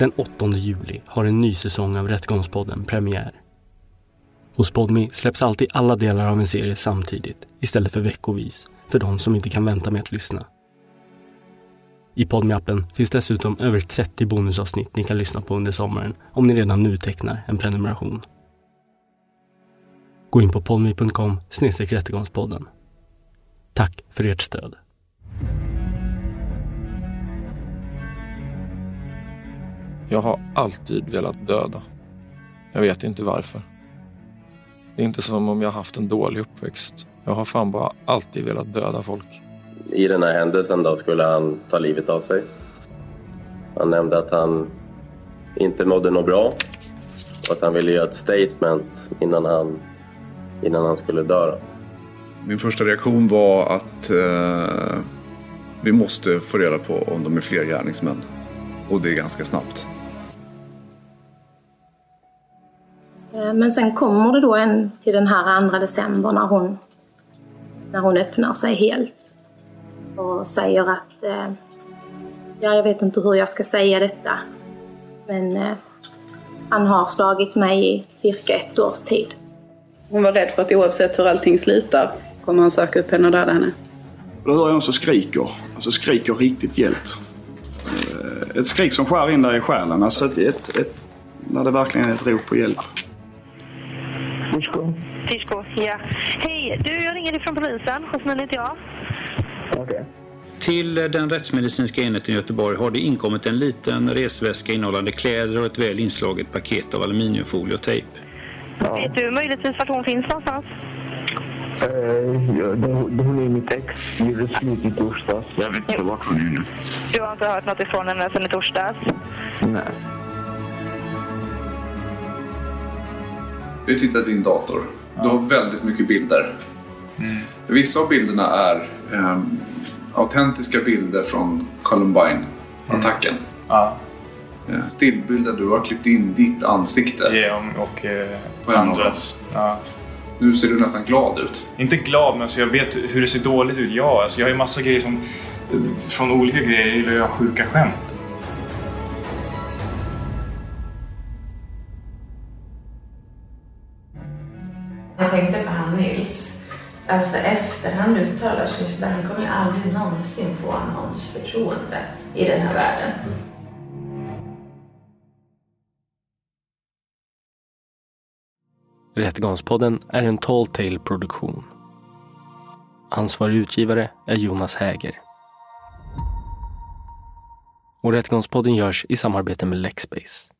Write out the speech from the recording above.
Den 8 juli har en ny säsong av Rättegångspodden premiär. Hos Podmi släpps alltid alla delar av en serie samtidigt istället för veckovis för de som inte kan vänta med att lyssna. I Podmi-appen finns dessutom över 30 bonusavsnitt ni kan lyssna på under sommaren om ni redan nu tecknar en prenumeration. Gå in på podmi.com rättegångspodden. Tack för ert stöd. Jag har alltid velat döda. Jag vet inte varför. Det är inte som om jag haft en dålig uppväxt. Jag har fan bara alltid velat döda folk. I den här händelsen då skulle han ta livet av sig. Han nämnde att han inte mådde något bra och att han ville göra ett statement innan han, innan han skulle dö. Min första reaktion var att eh, vi måste få reda på om de är fler gärningsmän. Och det är ganska snabbt. Men sen kommer det då en till den här 2 december när hon, när hon öppnar sig helt och säger att eh, ja, jag vet inte hur jag ska säga detta. Men eh, han har slagit mig i cirka ett års tid. Hon var rädd för att oavsett hur allting slutar kommer han söka upp henne och döda henne. Då hör jag någon som skriker. Alltså skriker riktigt hjält. Ett skrik som skär in där i själen. Alltså ett, ett, ett, när det verkligen är ett rop på hjälp. Fisko. Fisko, ja. Hej, du jag ringer ifrån polisen. Jasmine heter jag. Okej. Okay. Till den rättsmedicinska enheten i Göteborg har det inkommit en liten resväska innehållande kläder och ett väl inslaget paket av aluminiumfolie och tejp. Ja. Vet du möjligtvis vart hon finns någonstans? Uh, ja, hon är mitt ex. Gjorde slut i torsdags. Jag vet inte vart hon är nu. Du har inte hört något ifrån henne sedan i torsdags? Nej. Vi tittar i din dator. Du har väldigt mycket bilder. Mm. Vissa av bilderna är um, autentiska bilder från Columbine-attacken. Mm. Ja. Eh, stillbilder du har klippt in ditt ansikte. Ja, och eh, andras. Ja. Nu ser du nästan glad ut. Inte glad, men alltså jag vet hur det ser dåligt ut. Ja, alltså jag har ju massa grejer som... Från olika grejer jag gillar jag sjuka skämt. Jag tänkte på han Nils. Alltså efter han uttalar sig så han kommer ju aldrig någonsin få någons förtroende i den här världen. Rättegångspodden är en Tall Tale produktion. Ansvarig utgivare är Jonas Häger. Och Rättegångspodden görs i samarbete med Lexbase.